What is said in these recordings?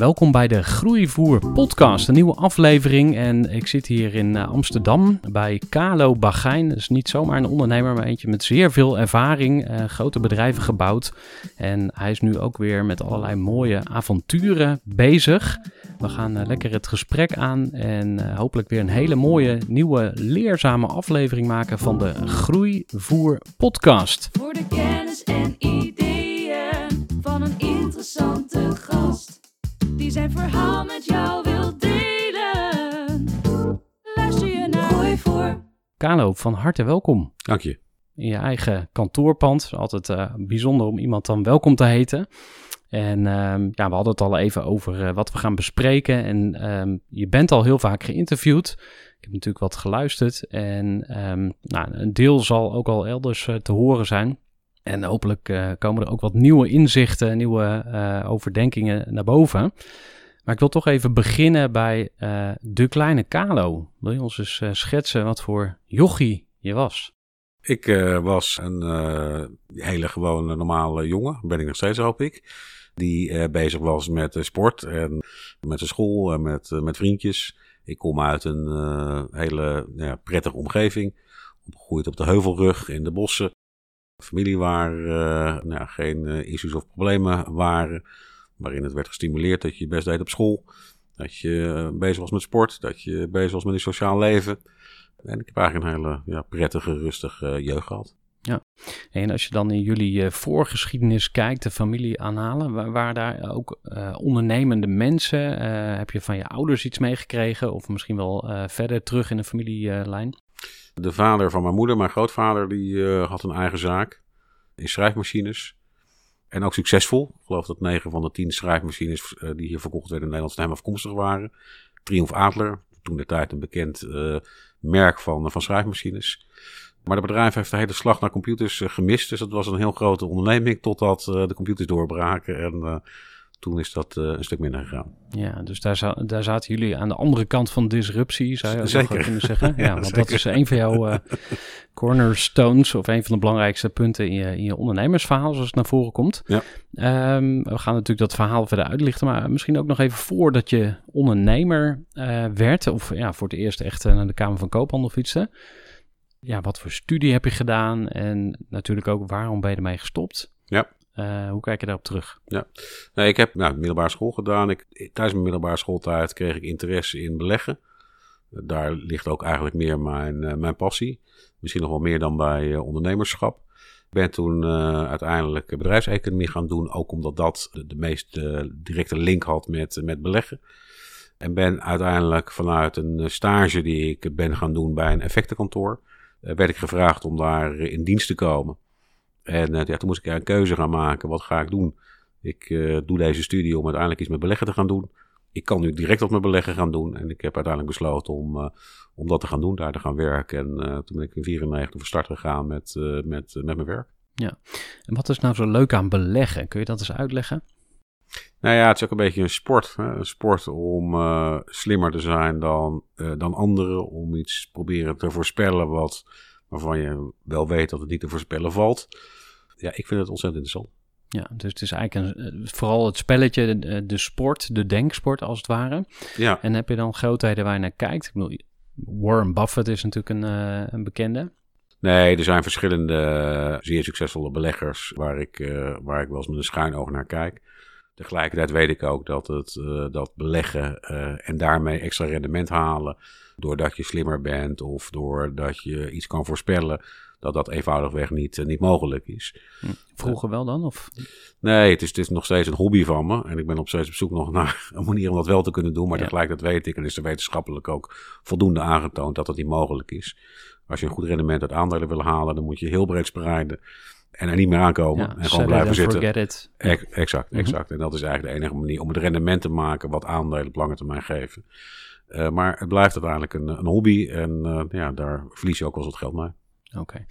Welkom bij de Groeivoer podcast, een nieuwe aflevering. En ik zit hier in eh, Amsterdam bij Kalo Bagijn. Is niet zomaar een ondernemer, maar eentje met zeer veel ervaring. eh, grote bedrijven gebouwd. En hij is nu ook weer met allerlei mooie avonturen bezig. We gaan eh, lekker het gesprek aan en hopelijk weer een hele mooie, nieuwe, leerzame aflevering maken van de Groeivoer podcast. Voor de kennis en ideeën van een interessante gast. Die zijn verhaal met jou wil delen. Luister je naar Gooi voor. Kalo, van harte welkom. Dank je. in je eigen kantoorpand. Altijd eh, bijzonder om iemand dan welkom te heten. En ehm, ja, we hadden het al even over eh, wat we gaan bespreken. En ehm, je bent al heel vaak geïnterviewd. Ik heb natuurlijk wat geluisterd. En ehm, nou, een deel zal ook al elders eh, te horen zijn. En hopelijk eh, komen er ook wat nieuwe inzichten, nieuwe eh, overdenkingen naar boven. Maar ik wil toch even beginnen bij eh, de kleine Kalo. Wil je ons eens schetsen wat voor jochie je was? Ik was een hele gewone normale jongen, ben ik nog steeds hoop ik. Die bezig was met sport en met de school en met, met vriendjes. Ik kom uit een hele ja, prettige omgeving. Opgegroeid op de heuvelrug in de bossen. Familie waar eh, nou ja, geen eh, issues of problemen waren. Waarin het werd gestimuleerd dat je je best deed op school. Dat je eh, bezig was met sport. Dat je bezig was met een sociaal leven. En ik heb eigenlijk een hele ja, prettige, rustige jeugd gehad. En als je dan in jullie voorgeschiedenis kijkt, de familie aanhalen, wa- waren daar ook ondernemende mensen? Heb je van je ouders iets meegekregen? Of misschien wel verder terug in de familielijn? De vader van mijn moeder, mijn grootvader, die eh, had een eigen zaak in schrijfmachines. En ook succesvol. Ik geloof dat 9 van de 10 schrijfmachines eh, die hier verkocht werden in Nederland van hem afkomstig waren. Triumph Adler, toen de tijd een bekend eh, merk van, van schrijfmachines. Maar het bedrijf heeft de hele slag naar computers gemist. Dus dat was een heel grote onderneming totdat de computers doorbraken. En toen is dat eh, een stuk minder gegaan. Ja, dus daar, za- daar zaten jullie aan de andere kant van disruptie, zou je Zeker. kunnen zeggen. Ja, Ja, want dat is een van jouw eh, cornerstones of een van de belangrijkste punten in je, in je ondernemersverhaal, zoals het naar voren komt. Ja. Ehm, we gaan natuurlijk dat verhaal verder uitlichten, maar misschien ook nog even voordat je ondernemer eh, werd, of ja, voor het eerst echt naar de Kamer van Koophandel fietste. Ja, wat voor studie heb je gedaan en natuurlijk ook waarom ben je ermee gestopt? Ja. Eh, hoe kijk je daarop terug? Nee, ik heb nou, middelbare school gedaan. Ik, tijdens mijn middelbare schooltijd kreeg ik interesse in beleggen. Daar ligt ook eigenlijk meer mijn, eh, mijn passie. Misschien nog wel meer dan bij eh, ondernemerschap. Ik ben toen eh, uiteindelijk bedrijfseconomie gaan doen. Ook omdat dat de, de meest eh, directe link had met, met beleggen. En ben uiteindelijk vanuit een eh, stage die ik ben gaan doen bij een effectenkantoor. eh, werd ik gevraagd om daar eh, in dienst te komen. En eh, ja, toen moest ik een keuze gaan maken. Wat ga ik doen? Ik eh, doe deze studie om uiteindelijk iets met beleggen te gaan doen. Ik kan nu direct wat met beleggen gaan doen. En ik heb uiteindelijk besloten om, eh, om dat te gaan doen, daar te gaan werken. En toen ben ik in 94 van start gegaan met, met, met mijn werk. En wat is nou zo leuk aan beleggen? Kun je dat eens uitleggen? Nou ja, het is ook een beetje een sport. Hè? Een sport om slimmer te zijn dan, dan anderen. Om iets proberen te voorspellen wat waarvan je wel weet dat het niet te voorspellen valt. Ja, ik vind het ontzettend interessant. Ja, dus het is eigenlijk een, eh, vooral het spelletje, de, de sport, de denksport als het ware. Ja, En heb je dan grootheden waar je naar kijkt? Ik bedoel, Warren Buffett is natuurlijk een, eh, een bekende. nee, er zijn verschillende eh, zeer succesvolle beleggers waar ik, eh, waar ik wel eens met een schuin oog naar kijk. Tegelijkertijd weet ik ook dat, het, eh, dat beleggen eh, en daarmee extra rendement halen, doordat je slimmer bent of doordat je iets kan voorspellen, dat dat eenvoudigweg niet, eh, niet mogelijk is. Vroeger wel dan? Of? Nee, het is, het is nog steeds een hobby van me. En ik ben op steeds op zoek nog naar een manier om dat wel te kunnen doen. Maar Ja. tegelijkertijd weet ik, en is er wetenschappelijk ook voldoende aangetoond dat dat niet mogelijk is. Als je een goed rendement uit aandelen wil halen, dan moet je heel breed spreiden. En er niet meer aankomen. Ja, en gewoon blijven zitten. forget it. Ex- Exact, Mhm. exact. En dat is eigenlijk de enige manier om het rendement te maken wat aandelen op lange termijn geven. Eh, maar het blijft uiteindelijk een, een hobby. En eh, ja, daar verlies je ook wel eens wat geld mee. Oké.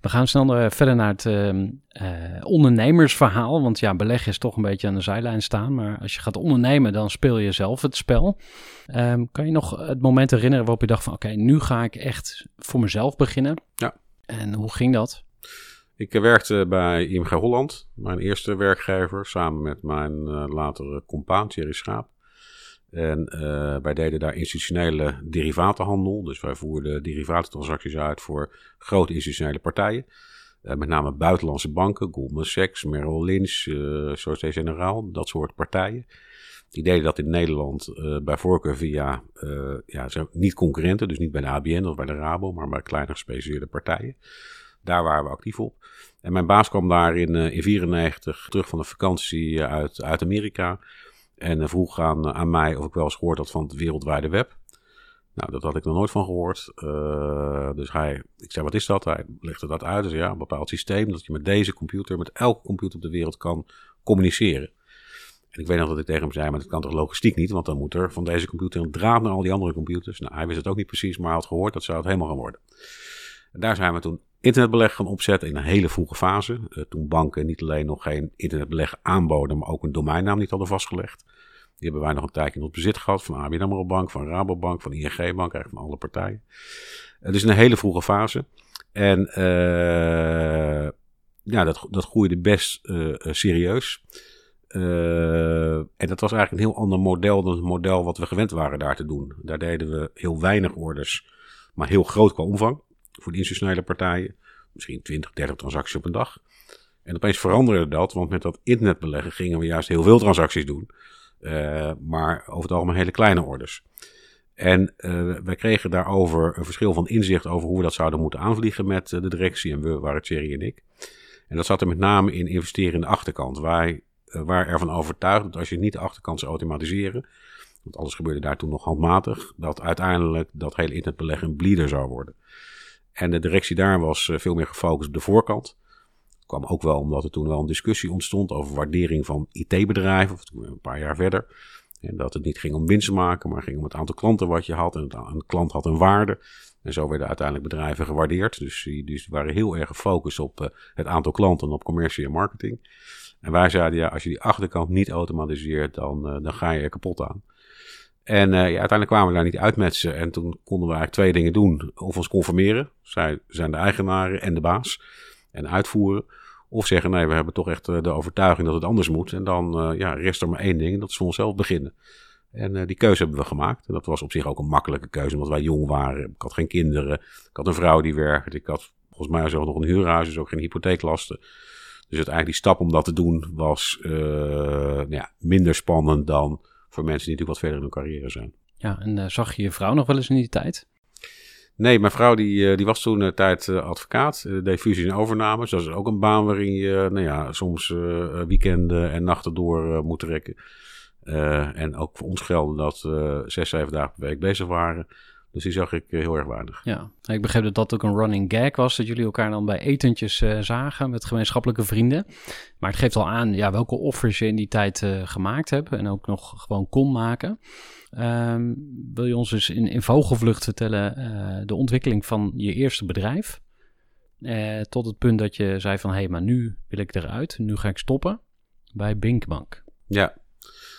We gaan snel eh, verder naar het ehm, eh, ondernemersverhaal. Want ja, beleggen is toch een beetje aan de zijlijn staan. Maar als je gaat ondernemen, dan speel je zelf het spel. Ehm, kan je nog het moment herinneren waarop je dacht van... oké, nu ga ik echt voor mezelf beginnen. Ja. En hoe ging dat? Ik eh, werkte bij IMG Holland, mijn eerste werkgever, samen met mijn eh, latere compaan Thierry Schaap. En eh, wij deden daar institutionele derivatenhandel. Dus wij voerden derivatentransacties uit voor grote institutionele partijen. Eh, met name buitenlandse banken, Goldman Sachs, Merrill Lynch, eh Société Générale, dat soort partijen. Die deden dat in Nederland bij voorkeur via, ja, niet concurrenten, dus niet bij de ABN of bij de Rabo, maar bij kleine gespecialiseerde partijen. Daar waren we actief op. En mijn baas kwam daar in 1994 terug van de vakantie uit, uit Amerika. En eh, vroeg aan, aan mij of ik wel eens gehoord had van het wereldwijde web. Nou, dat had ik nog nooit van gehoord. Eh, dus hij, ik zei, wat is dat? Hij legde dat uit. Dus ja, een bepaald systeem dat je met deze computer, met elke computer op de wereld kan communiceren. En ik weet nog dat ik tegen hem zei, maar dat kan toch logistiek niet? Want dan moet er van deze computer een draad naar al die andere computers. Nou, hij wist het ook niet precies, maar hij had gehoord dat zou het helemaal gaan worden. En daar zijn we toen internetbeleg gaan opzetten in een hele vroege fase. Eh, toen banken niet alleen nog geen internetbeleg aanboden, maar ook een domeinnaam niet hadden vastgelegd. Die hebben wij nog een tijdje in ons bezit gehad van ABN Bank, van Rabobank, van ING Bank, eigenlijk van alle partijen. Het is een hele vroege fase. En eh, ja, dat, dat groeide best eh, serieus. En dat was eigenlijk een heel ander model dan het model wat we gewend waren daar te doen. Daar deden we heel weinig orders, maar heel groot qua omvang voor de institutionele partijen. Misschien 20, 30 transacties op een dag. En opeens veranderde dat, want met dat internetbeleggen gingen we juist heel veel transacties doen. Eh, maar over het algemeen hele kleine orders. En eh, wij kregen daarover een verschil van inzicht over hoe we dat zouden moeten aanvliegen met eh, de directie. En we waren Thierry en ik. En dat zat er met name in investeren in de achterkant. Wij waren ervan overtuigd dat als je niet de achterkant zou automatiseren, want alles gebeurde daar toen nog handmatig, dat uiteindelijk dat hele internetbeleggen een bleeder zou worden. En de directie daar was eh, veel meer gefocust op de voorkant. kwam ook wel omdat er toen wel een discussie ontstond over waardering van IT-bedrijven, of een paar jaar verder. En dat het niet ging om winst maken, maar ging om het aantal klanten wat je had. En een klant had een waarde. En zo werden uiteindelijk bedrijven gewaardeerd. Dus die, waren heel erg gefocust op eh, het aantal klanten en op commercie en marketing. En wij zeiden, ja, als je die achterkant niet automatiseert, dan, eh, dan ga je er kapot aan. En eh, ja, uiteindelijk kwamen we daar niet uit met ze. En toen konden we eigenlijk twee dingen doen. Of ons conformeren, zij zijn de eigenaren en de baas. En uitvoeren. Of zeggen, nee, we hebben toch echt eh, de overtuiging dat het anders moet. En dan eh, ja, rest er maar één ding, en dat is voor onszelf beginnen. En die keuze hebben we gemaakt. En dat was op zich ook een makkelijke keuze, omdat wij jong waren. Ik had geen kinderen. Ik had een vrouw die werkte. Ik had volgens mij zelfs nog een huurhuis, dus ook geen hypotheeklasten. Dus uiteindelijk die stap om dat te doen was eh, ja, minder spannend dan voor mensen die natuurlijk wat verder in hun carrière zijn. Ja, en eh, zag je je vrouw nog wel eens in die tijd? Nee, mijn vrouw die, eh, die was toen een tijd eh, advocaat, eh, deed fusies en overnames. Dat is ook een baan waarin je nou ja, soms weekenden en nachten door moet trekken. En ook voor ons gelden dat we zes, zeven dagen per week bezig waren. Dus die zag ik eh, heel erg weinig. Ja, ik begreep dat dat ook een running gag was, dat jullie elkaar dan bij etentjes eh, zagen met gemeenschappelijke vrienden. Maar het geeft al aan ja, welke offers je in die tijd eh, gemaakt hebt en ook nog gewoon kon maken. Ehm, wil je ons dus in, in vogelvlucht vertellen de ontwikkeling van je eerste bedrijf? Tot het punt dat je zei van, hé, hey, maar nu wil ik eruit, nu ga ik stoppen bij Binkbank. Ja,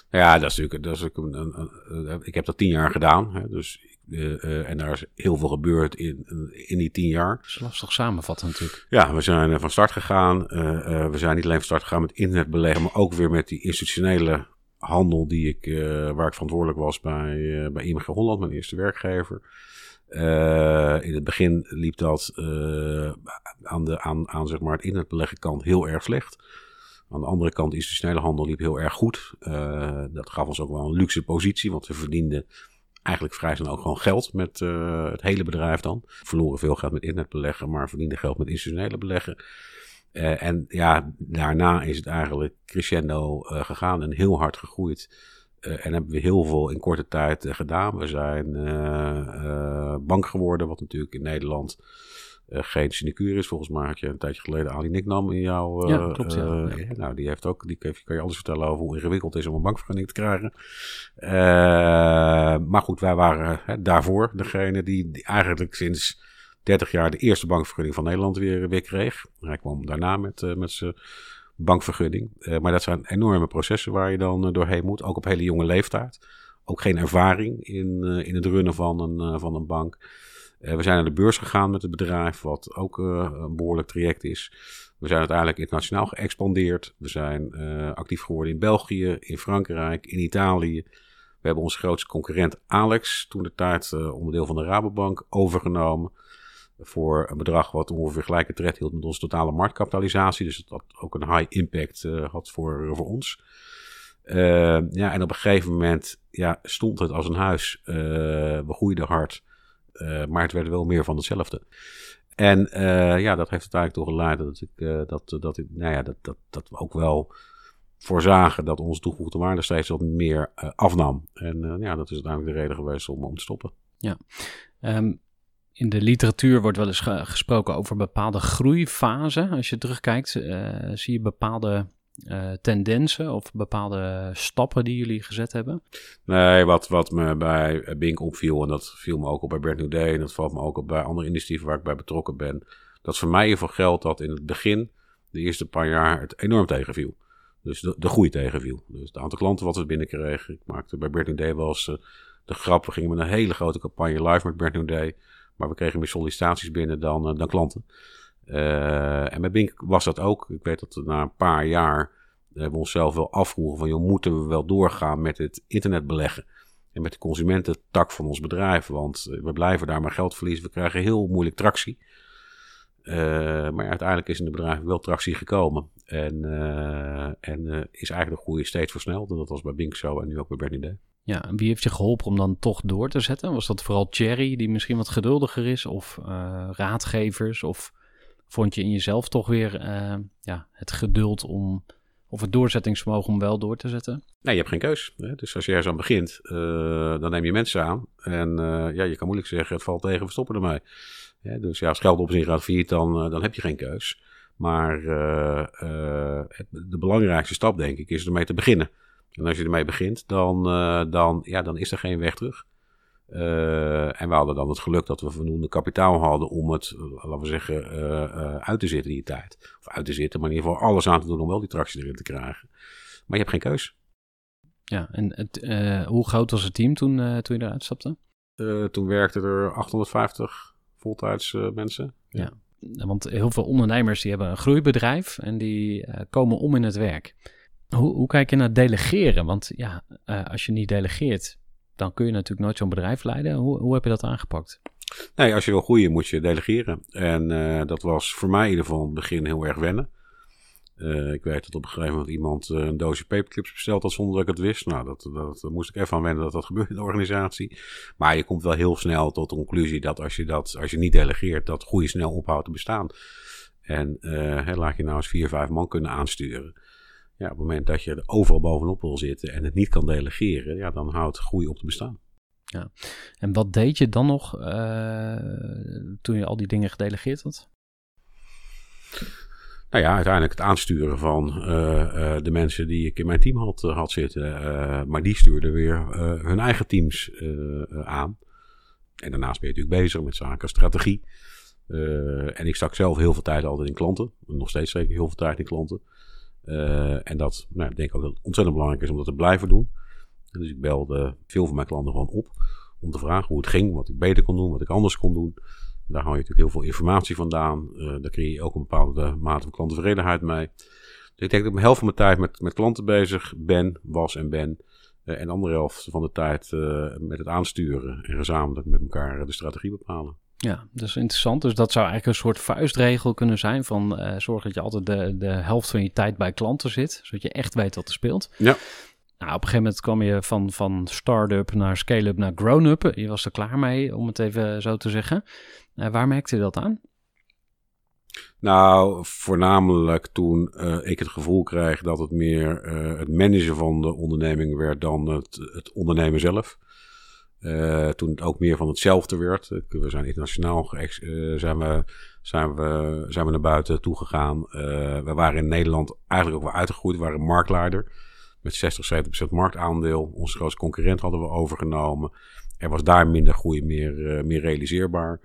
nou ja, dat is natuurlijk, dat is een, een, een- ik heb dat tien jaar gedaan. Hè, dus Uh, uh, en daar is heel veel gebeurd in, in die tien jaar. Dat is lastig samenvatten natuurlijk. Ja, we zijn van start gegaan. Uh, we zijn niet alleen van start gegaan met internetbeleggen, maar ook weer met die institutionele handel die ik, waar ik verantwoordelijk was bij, bij IMG Holland, mijn eerste werkgever. in het begin liep dat aan, de, aan, aan zeg maar het internetbeleggen kant heel erg slecht. Aan de andere kant, de institutionele handel liep heel erg goed. Uh, dat gaf ons ook wel een luxe positie, want we verdienden eigenlijk vrij snel ook gewoon geld met uh, het hele bedrijf dan. Verloren veel geld met internetbeleggen, maar verdienden geld met institutionele beleggen. Uh, en ja, daarna is het eigenlijk crescendo gegaan en heel hard gegroeid. en hebben we heel veel in korte tijd gedaan. We zijn bank geworden, wat natuurlijk in Nederland geen sinecure is. Volgens mij had je een tijdje geleden Ali Nicknam in jouw... Uh, ja, klopt, ja. Uh, nou, die heeft ook... Die kan je alles vertellen over hoe ingewikkeld het is om een bankvergunning te krijgen. maar goed, wij waren hè, daarvoor degene die, die, eigenlijk sinds 30 jaar de eerste bankvergunning van Nederland weer, weer kreeg. Hij kwam daarna met, met zijn bankvergunning. maar dat zijn enorme processen waar je dan doorheen moet. Ook op hele jonge leeftijd. Ook geen ervaring in, in het runnen van een, van een bank. Uh, we zijn naar de beurs gegaan met het bedrijf, wat ook uh, een behoorlijk traject is. We zijn uiteindelijk internationaal geëxpandeerd. We zijn uh, actief geworden in België, in Frankrijk, in Italië. We hebben onze grootste concurrent Alex, toen de tijd onderdeel van de Rabobank, overgenomen. Voor een bedrag wat ongeveer gelijke tred hield met onze totale marktkapitalisatie. Dus dat ook een high impact had voor, voor ons. ja, en op een gegeven moment ja, stond het als een huis. we groeiden hard. Uh, maar het werd wel meer van hetzelfde. En uh, ja, dat heeft uiteindelijk toch geleid dat, ik, uh, dat, dat, ik, nou ja, dat, dat, dat we ook wel voorzagen dat onze toegevoegde waarde steeds wat meer afnam. En ja, dat is uiteindelijk de reden geweest om, om te stoppen. Ja. Um, in de literatuur wordt wel eens ge gesproken over bepaalde groeifasen. Als je terugkijkt, zie je bepaalde uh, tendensen of bepaalde stappen die jullie gezet hebben? Nee, wat, wat me bij Bink opviel, en dat viel me ook op bij Brand New Day, en dat valt me ook op bij andere initiatieven waar ik bij betrokken ben, dat voor mij even geldt dat in het begin, de eerste paar jaar, het enorm tegenviel. Dus de, de groei tegenviel. Dus het aantal klanten wat we binnenkregen. Ik maakte bij Brand New Day was uh, de grap, we gingen met een hele grote campagne live met Brand New Day, maar we kregen meer sollicitaties binnen dan, uh, dan klanten. Uh, en bij Bink was dat ook. Ik weet dat na een paar jaar hebben we onszelf wel afvroegen van... Joh, moeten we wel doorgaan met het internetbeleggen? En met de consumententak van ons bedrijf. Want we blijven daar maar geld verliezen. We krijgen heel moeilijk tractie. Maar uiteindelijk is in het bedrijf wel tractie gekomen. En, en is eigenlijk de groei steeds versneld. En dat was bij Bink zo en nu ook bij Bernidé. Ja, en wie heeft je geholpen om dan toch door te zetten? Was dat vooral Thierry, die misschien wat geduldiger is? Of raadgevers? Of vond je in jezelf toch weer uh, ja, het geduld om, of het doorzettingsvermogen om wel door te zetten? Nee, je hebt geen keus. Hè? Dus als je ergens aan begint, uh, dan neem je mensen aan. En uh, ja, je kan moeilijk zeggen, het valt tegen, we stoppen ermee. Dus ja, als geld op zich gaat failliet, dan, dan heb je geen keus. Maar de belangrijkste stap, denk ik, is ermee te beginnen. En als je ermee begint, dan, dan, ja, dan is er geen weg terug. Uh, en we hadden dan het geluk dat we voldoende kapitaal hadden om het, uh, laten we zeggen, uh, uit te zitten die tijd. Of uit te zitten, maar in ieder geval alles aan te doen om wel die tractie erin te krijgen. Maar je hebt geen keus. Ja, en het, hoe groot was het team toen, toen je eruit stapte? toen werkten er 850 voltijds mensen. Ja. ja. want heel veel ondernemers die hebben een groeibedrijf en die komen om in het werk. Hoe, hoe kijk je naar delegeren? Want ja, als je niet delegeert, dan kun je natuurlijk nooit zo'n bedrijf leiden. Hoe, hoe heb je dat aangepakt? Nee, als je wil groeien moet je delegeren. En uh, dat was voor mij in ieder geval in het begin heel erg wennen. Uh, ik weet dat op een gegeven moment iemand uh, een doosje paperclips besteld had zonder dat ik het wist. Nou, dat, dat, dat moest ik even aan wennen dat dat gebeurt in de organisatie. Maar je komt wel heel snel tot de conclusie dat als je, dat, als je niet delegeert, dat groei snel ophoudt te bestaan. En laat je nou eens vier, vijf man kunnen aansturen. Ja, op het moment dat je er overal bovenop wil zitten en het niet kan delegeren, ja, dan houdt groei op te bestaan. Ja, en wat deed je dan nog uh, toen je al die dingen gedelegeerd had? Nou ja, uiteindelijk het aansturen van uh, uh, de mensen die ik in mijn team had, had zitten. maar die stuurden weer hun eigen teams aan. En daarnaast ben je natuurlijk bezig met zaken strategie. en ik stak zelf heel veel tijd altijd in klanten. Nog steeds zeker heel veel tijd in klanten. Uh, en dat nou, ik denk ook dat het ontzettend belangrijk is om dat te blijven doen. dus ik belde veel van mijn klanten gewoon op Om te vragen hoe het ging, wat ik beter kon doen, wat ik anders kon doen. Daar haal je natuurlijk heel veel informatie vandaan. Uh, daar creëer je ook een bepaalde mate van klanttevredenheid mee. Dus ik denk dat ik de helft van mijn tijd met, met klanten bezig ben, was en ben. Uh, en de andere helft van de tijd met het aansturen en gezamenlijk met elkaar de strategie bepalen. Ja, dat is interessant. Dus dat zou eigenlijk een soort vuistregel kunnen zijn van uh, zorg dat je altijd de, de helft van je tijd bij klanten zit, zodat je echt weet wat er speelt. Ja. Nou, op een gegeven moment kwam je van, van start-up naar scale-up naar grown-up. Je was er klaar mee, om het even zo te zeggen. Uh, waar merkte je dat aan? Nou, voornamelijk toen uh, ik het gevoel kreeg dat het meer het managen van de onderneming werd dan het, het ondernemen zelf. Uh, toen het ook meer van hetzelfde werd. We zijn internationaal zijn, we, zijn, we, zijn we naar buiten toegegaan. we waren in Nederland eigenlijk ook wel uitgegroeid. We waren marktleider met 60, 70% marktaandeel. Onze grootste concurrent hadden we overgenomen. Er was daar minder groei meer, meer realiseerbaar.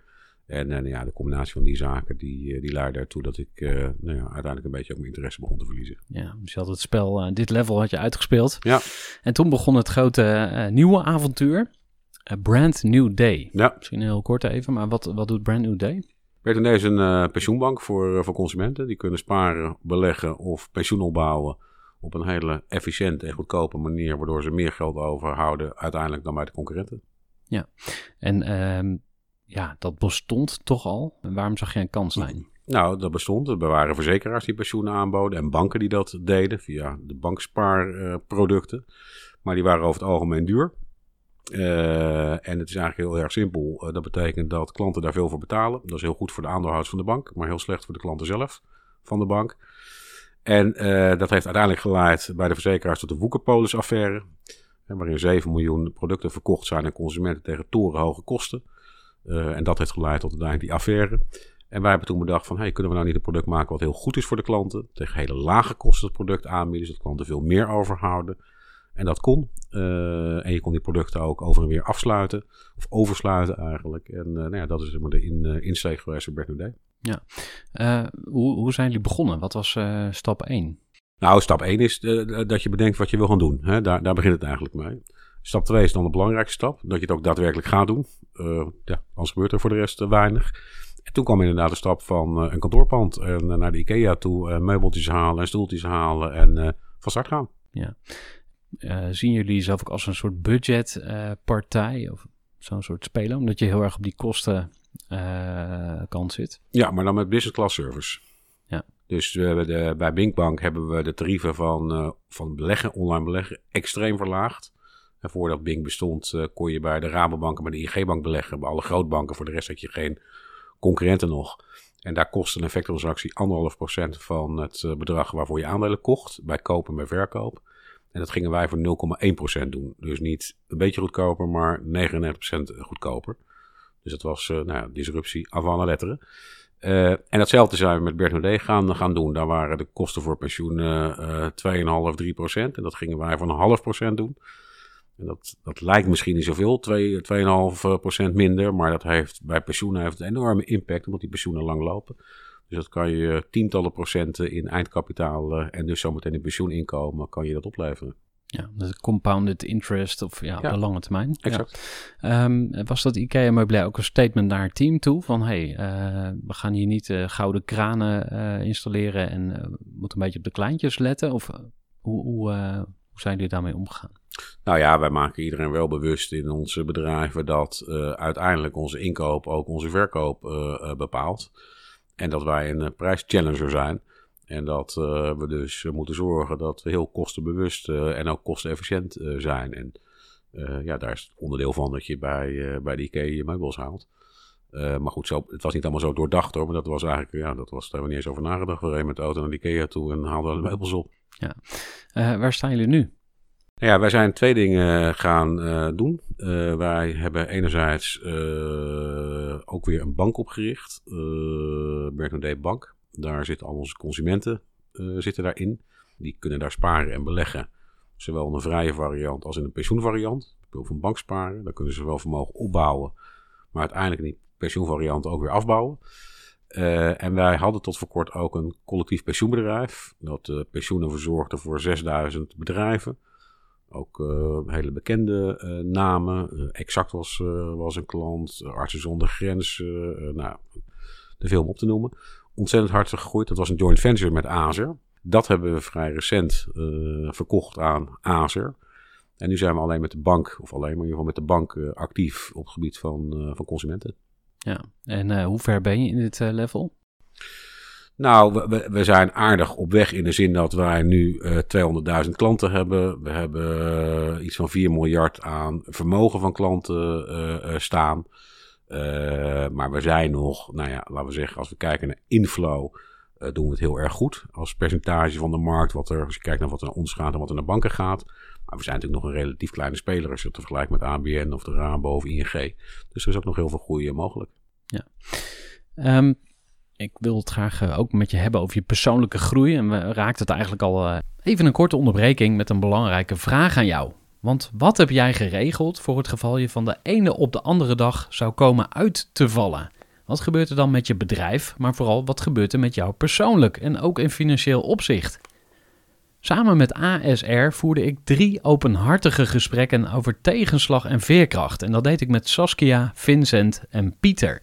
En uh, ja, de combinatie van die zaken, die, die leidde ertoe dat ik uh, nou ja, uiteindelijk een beetje ook mijn interesse begon te verliezen. Ja, dus je had het spel, uh, dit level had je uitgespeeld. Ja. En toen begon het grote nieuwe avontuur, Brand New Day. Ja. Misschien heel kort even, maar wat, wat doet Brand New Day? Brand New is een pensioenbank voor, voor consumenten. Die kunnen sparen, beleggen of pensioen opbouwen op een hele efficiënte en goedkope manier, waardoor ze meer geld overhouden uiteindelijk dan bij de concurrenten. Ja, en ehm, ja, dat bestond toch al. En waarom zag je een kans zijn? Nou, dat bestond. Er waren verzekeraars die pensioenen aanboden en banken die dat deden via de bankspaarproducten. Uh, maar die waren over het algemeen duur. Uh, en het is eigenlijk heel erg simpel. Uh, dat betekent dat klanten daar veel voor betalen. Dat is heel goed voor de aandeelhouders van de bank, maar heel slecht voor de klanten zelf van de bank. En dat heeft uiteindelijk geleid bij de verzekeraars tot de Woekerpolis-affaire. Waarin 7 miljoen producten verkocht zijn aan consumenten tegen torenhoge kosten. En dat heeft geleid tot uiteindelijk die affaire. En wij hebben toen bedacht van, kunnen we nou niet een product maken wat heel goed is voor de klanten? Tegen hele lage kosten het product aanbieden, zodat klanten veel meer overhouden. En dat kon. Uh, en je kon die producten ook over en weer afsluiten. Of oversluiten eigenlijk. En uh, nou ja, dat is zeg maar de in, insteek geweest Bert Day. Ja. hoe, hoe zijn jullie begonnen? Wat was stap 1? Nou, stap 1 is dat je bedenkt wat je wil gaan doen. Hè? Daar, daar begint het eigenlijk mee. Stap 2 is dan de belangrijkste stap. Dat je het ook daadwerkelijk gaat doen. Uh, ja, anders gebeurt er voor de rest uh, weinig. En toen kwam inderdaad de stap van uh, een kantoorpand en naar de IKEA toe. meubeltjes halen en stoeltjes halen en van start gaan. Ja. Zien jullie zelf ook als een soort budgetpartij of zo'n soort speler? Omdat je heel erg op die kosten kant zit. Ja, maar dan met business class service. Ja. Dus de, bij Binkbank hebben we de tarieven van, van beleggen, online beleggen, extreem verlaagd. En voordat Bing bestond, kon je bij de Rabobank en bij de IG-bank beleggen. Bij alle grootbanken. Voor de rest had je geen concurrenten nog. En daar kostte een effecttransactie anderhalf procent van het bedrag waarvoor je aandelen kocht. Bij koop en bij verkoop. En dat gingen wij voor 0,1% doen. Dus niet een beetje goedkoper, maar 99% goedkoper. Dus dat was uh, nou ja, disruptie avant la lettre. Uh, en datzelfde zijn we met Nodé gaan, gaan doen. Daar waren de kosten voor pensioen uh, 2,5, 3%. En dat gingen wij voor een half procent doen. En dat, dat lijkt misschien niet zoveel, 2,5% minder, maar dat heeft bij pensioenen heeft een enorme impact, omdat die pensioenen lang lopen. Dus dat kan je tientallen procenten in eindkapitaal uh, en dus zometeen in pensioeninkomen, kan je dat opleveren. Ja, dus compounded interest of ja, op de lange termijn. Exact. Ja. Um, was dat IKEA Meubilair ook een statement naar het team toe? Van hey, uh, we gaan hier niet uh, gouden kranen uh, installeren en moeten een beetje op de kleintjes letten? Of hoe, hoe, hoe zijn jullie daarmee omgegaan? Nou ja, wij maken iedereen wel bewust in onze bedrijven dat uiteindelijk onze inkoop ook onze verkoop bepaalt. En dat wij een prijschallenger zijn. En dat we dus moeten zorgen dat we heel kostenbewust en ook kostenefficiënt zijn. En ja, daar is het onderdeel van dat je bij, bij de IKEA je meubels haalt. maar goed, zo, het was niet allemaal zo doordacht hoor. Maar dat was eigenlijk, ja, dat was, daar niet eens over nagedacht. We reden met de auto naar de IKEA toe en haalden de meubels op. Ja. waar staan jullie nu? Ja, wij zijn twee dingen gaan uh, doen. Uh, wij hebben enerzijds uh, ook weer een bank opgericht, Bernardet Bank. Daar zitten al onze consumenten zitten daarin. Die kunnen daar sparen en beleggen, zowel in een vrije variant als in een pensioenvariant. Of een bank sparen, daar kunnen ze wel vermogen opbouwen, maar uiteindelijk in die pensioenvariant ook weer afbouwen. en wij hadden tot voor kort ook een collectief pensioenbedrijf, dat pensioenen verzorgde voor 6000 bedrijven Ook hele bekende namen. exact was, was een klant. Artsen zonder Grenzen. nou, de film op te noemen. Ontzettend hard gegroeid. Dat was een joint venture met Azer. Dat hebben we vrij recent verkocht aan Azer. En nu zijn we alleen met de bank, of alleen maar in ieder geval met de bank actief op het gebied van, van consumenten. Ja, en hoe ver ben je in dit level? Nou, we, zijn aardig op weg in de zin dat wij nu uh, 200.000 klanten hebben. We hebben uh, iets van 4 miljard aan vermogen van klanten uh, staan. maar we zijn nog, nou ja, laten we zeggen, als we kijken naar inflow, doen we het heel erg goed. Als percentage van de markt, wat er, als je kijkt naar wat er naar ons gaat en wat er naar banken gaat. Maar we zijn natuurlijk nog een relatief kleine speler als je het vergelijkt met ABN of de Rabo of ING. Dus er is ook nog heel veel groei mogelijk. Ja. Um, ik wil het graag eh, ook met je hebben over je persoonlijke groei. En we raakten het eigenlijk al uh, even een korte onderbreking met een belangrijke vraag aan jou. Want wat heb jij geregeld voor het geval je van de ene op de andere dag zou komen uit te vallen? Wat gebeurt er dan met je bedrijf, maar vooral wat gebeurt er met jou persoonlijk en ook in financieel opzicht? Samen met ASR voerde ik drie openhartige gesprekken over tegenslag en veerkracht. En dat deed ik met Saskia, Vincent en Pieter.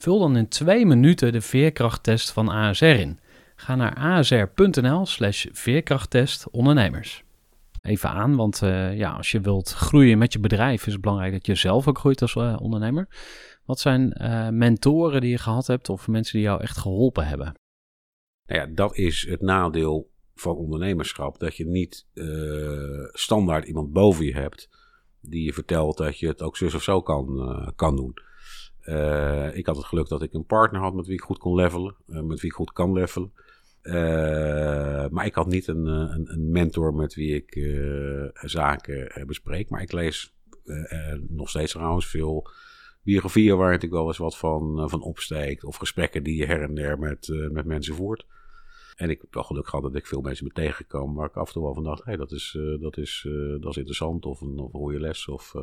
Vul dan in twee minuten de veerkrachttest van ASR in. Ga naar asr.nl slash veerkrachttest ondernemers. Even aan, want uh, ja, als je wilt groeien met je bedrijf is het belangrijk dat je zelf ook groeit als uh, ondernemer. Wat zijn uh, mentoren die je gehad hebt of mensen die jou echt geholpen hebben? Nou ja, dat is het nadeel van ondernemerschap. Dat je niet standaard iemand boven je hebt die je vertelt dat je het ook zus of zo kan, kan doen. Uh, ik had het geluk dat ik een partner had met wie ik goed kon levelen, uh, met wie ik goed kan levelen. Uh, maar ik had niet een, een, een mentor met wie ik zaken bespreek. Maar ik lees nog steeds trouwens veel biografieën waar natuurlijk wel eens wat van, van opsteekt. Of gesprekken die je her en der met, mensen voert. En ik heb wel geluk gehad dat ik veel mensen ben tegengekomen waar ik af en toe wel van dacht: hey, dat, is, dat, is, dat is interessant. Of een, of een goede les. Of